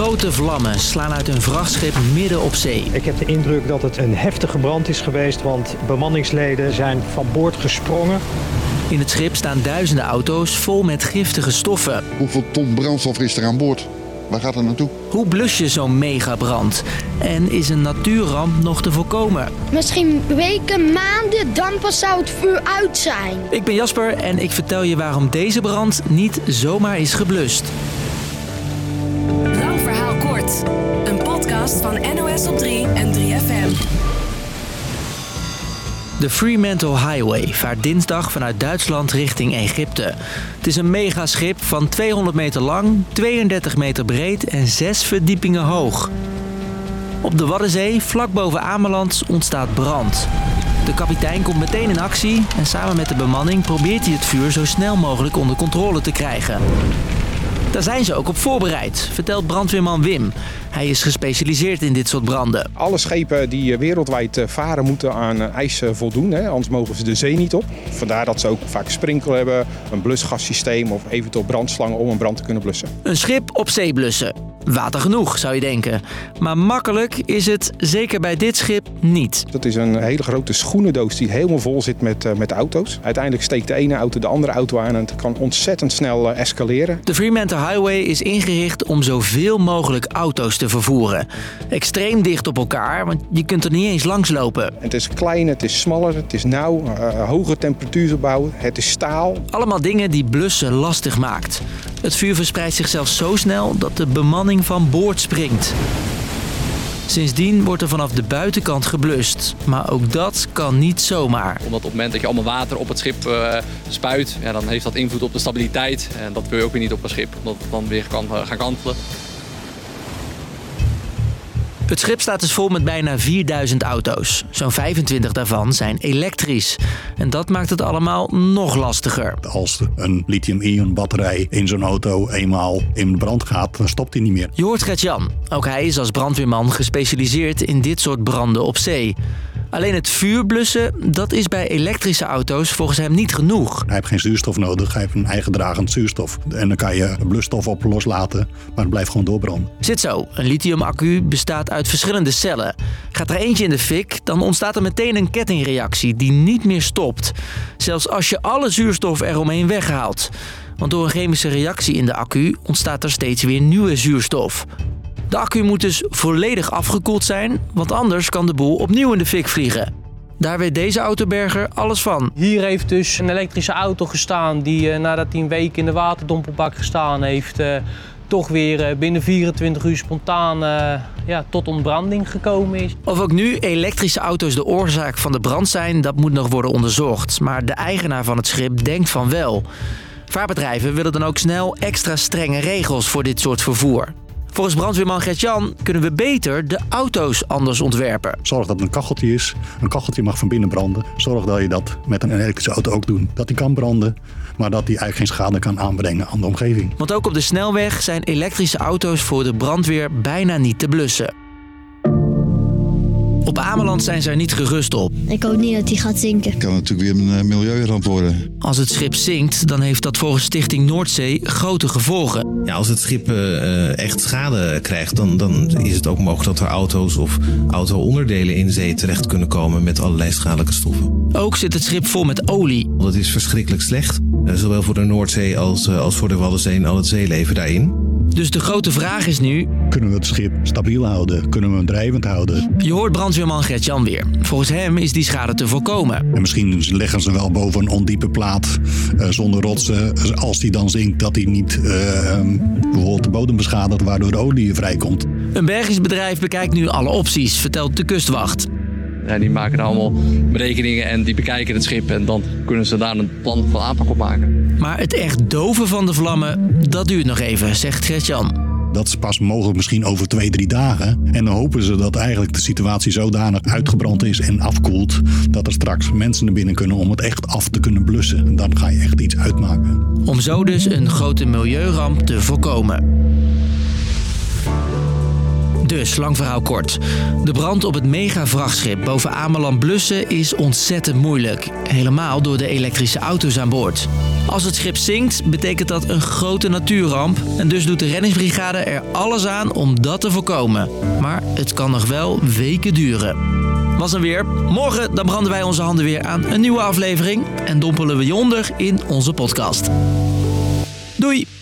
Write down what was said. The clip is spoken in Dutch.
Grote vlammen slaan uit een vrachtschip midden op zee. Ik heb de indruk dat het een heftige brand is geweest, want bemanningsleden zijn van boord gesprongen. In het schip staan duizenden auto's vol met giftige stoffen. Hoeveel ton brandstof is er aan boord? Waar gaat het naartoe? Hoe blus je zo'n megabrand? En is een natuurramp nog te voorkomen? Misschien weken, maanden, dan pas zou het vuur uit zijn. Ik ben Jasper en ik vertel je waarom deze brand niet zomaar is geblust. Een podcast van NOS op 3 en 3FM. De Fremantle Highway vaart dinsdag vanuit Duitsland richting Egypte. Het is een megaschip van 200 meter lang, 32 meter breed en 6 verdiepingen hoog. Op de Waddenzee, vlak boven Ameland, ontstaat brand. De kapitein komt meteen in actie en samen met de bemanning probeert hij het vuur zo snel mogelijk onder controle te krijgen. Daar zijn ze ook op voorbereid, vertelt brandweerman Wim. Hij is gespecialiseerd in dit soort branden. Alle schepen die eh, wereldwijd eh, varen moeten aan eh, eisen voldoen. Hè? Anders mogen ze de zee niet op. Vandaar dat ze ook vaak sprinkel hebben, een blusgassysteem of eventueel brandslangen om een brand te kunnen blussen. Een schip op zee blussen. Water genoeg, zou je denken. Maar makkelijk is het, zeker bij dit schip, niet. Dat is een hele grote schoenendoos die helemaal vol zit met, uh, met auto's. Uiteindelijk steekt de ene auto de andere auto aan en het kan ontzettend snel uh, escaleren. De Fremantle Highway is ingericht om zoveel mogelijk auto's te vervoeren. Extreem dicht op elkaar, want je kunt er niet eens langs lopen. Het is klein, het is smaller, het is nauw, uh, hoge temperatuursopbouw, het is staal. Allemaal dingen die blussen lastig maakt. Het vuur verspreidt zich zelfs zo snel dat de bemanning van boord springt. Sindsdien wordt er vanaf de buitenkant geblust. Maar ook dat kan niet zomaar. Omdat op het moment dat je allemaal water op het schip uh, spuit, ja, dan heeft dat invloed op de stabiliteit. En dat wil je ook weer niet op een schip, omdat het dan weer kan uh, gaan kantelen. Het schip staat dus vol met bijna 4000 auto's. Zo'n 25 daarvan zijn elektrisch. En dat maakt het allemaal nog lastiger. Als een lithium-ion batterij in zo'n auto eenmaal in brand gaat, dan stopt hij niet meer. Je hoort Gert-Jan. Ook hij is als brandweerman gespecialiseerd in dit soort branden op zee. Alleen het vuur blussen, dat is bij elektrische auto's volgens hem niet genoeg. Hij heeft geen zuurstof nodig, hij heeft een eigen dragend zuurstof. En dan kan je blusstof op loslaten, maar het blijft gewoon doorbranden. Zit zo, een lithium-accu bestaat uit verschillende cellen. Gaat er eentje in de fik, dan ontstaat er meteen een kettingreactie die niet meer stopt. Zelfs als je alle zuurstof eromheen weghaalt. Want door een chemische reactie in de accu ontstaat er steeds weer nieuwe zuurstof. De accu moet dus volledig afgekoeld zijn, want anders kan de boel opnieuw in de fik vliegen. Daar weet deze autoberger alles van. Hier heeft dus een elektrische auto gestaan die nadat hij een week in de waterdompelbak gestaan heeft... Uh, toch weer binnen 24 uur spontaan uh, ja, tot ontbranding gekomen is. Of ook nu elektrische auto's de oorzaak van de brand zijn, dat moet nog worden onderzocht. Maar de eigenaar van het schip denkt van wel. Vaarbedrijven willen dan ook snel extra strenge regels voor dit soort vervoer. Volgens brandweerman Gert-Jan kunnen we beter de auto's anders ontwerpen. Zorg dat er een kacheltje is. Een kacheltje mag van binnen branden. Zorg dat je dat met een elektrische auto ook doet. Dat die kan branden, maar dat die eigenlijk geen schade kan aanbrengen aan de omgeving. Want ook op de snelweg zijn elektrische auto's voor de brandweer bijna niet te blussen. Op Ameland zijn ze er niet gerust op. Ik hoop niet dat hij gaat zinken. Het kan natuurlijk weer een milieuramp worden. Als het schip zinkt, dan heeft dat volgens Stichting Noordzee grote gevolgen. Ja, als het schip uh, echt schade krijgt, dan, dan is het ook mogelijk dat er auto's of auto-onderdelen in zee terecht kunnen komen met allerlei schadelijke stoffen. Ook zit het schip vol met olie. Dat is verschrikkelijk slecht, uh, zowel voor de Noordzee als, uh, als voor de Waddenzee en al het zeeleven daarin. Dus de grote vraag is nu... Kunnen we het schip stabiel houden? Kunnen we hem drijvend houden? Je hoort brandweerman Gert-Jan weer. Volgens hem is die schade te voorkomen. En misschien leggen ze wel boven een ondiepe plaat uh, zonder rotsen. Als die dan zinkt, dat hij niet uh, bijvoorbeeld de bodem beschadigt... waardoor de olie vrijkomt. Een Belgisch bedrijf bekijkt nu alle opties, vertelt de kustwacht. Ja, die maken allemaal berekeningen en die bekijken het schip. En dan kunnen ze daar een plan van aanpak op maken. Maar het echt doven van de vlammen, dat duurt nog even, zegt Gert-Jan. Dat is pas mogelijk misschien over twee, drie dagen. En dan hopen ze dat eigenlijk de situatie zodanig uitgebrand is en afkoelt... dat er straks mensen naar binnen kunnen om het echt af te kunnen blussen. Dan ga je echt iets uitmaken. Om zo dus een grote milieuramp te voorkomen. Dus, lang verhaal kort. De brand op het mega-vrachtschip boven Ameland blussen is ontzettend moeilijk. Helemaal door de elektrische auto's aan boord. Als het schip zinkt, betekent dat een grote natuurramp. En dus doet de reddingsbrigade er alles aan om dat te voorkomen. Maar het kan nog wel weken duren. Was dan weer. Morgen dan branden wij onze handen weer aan een nieuwe aflevering. En dompelen we je onder in onze podcast. Doei!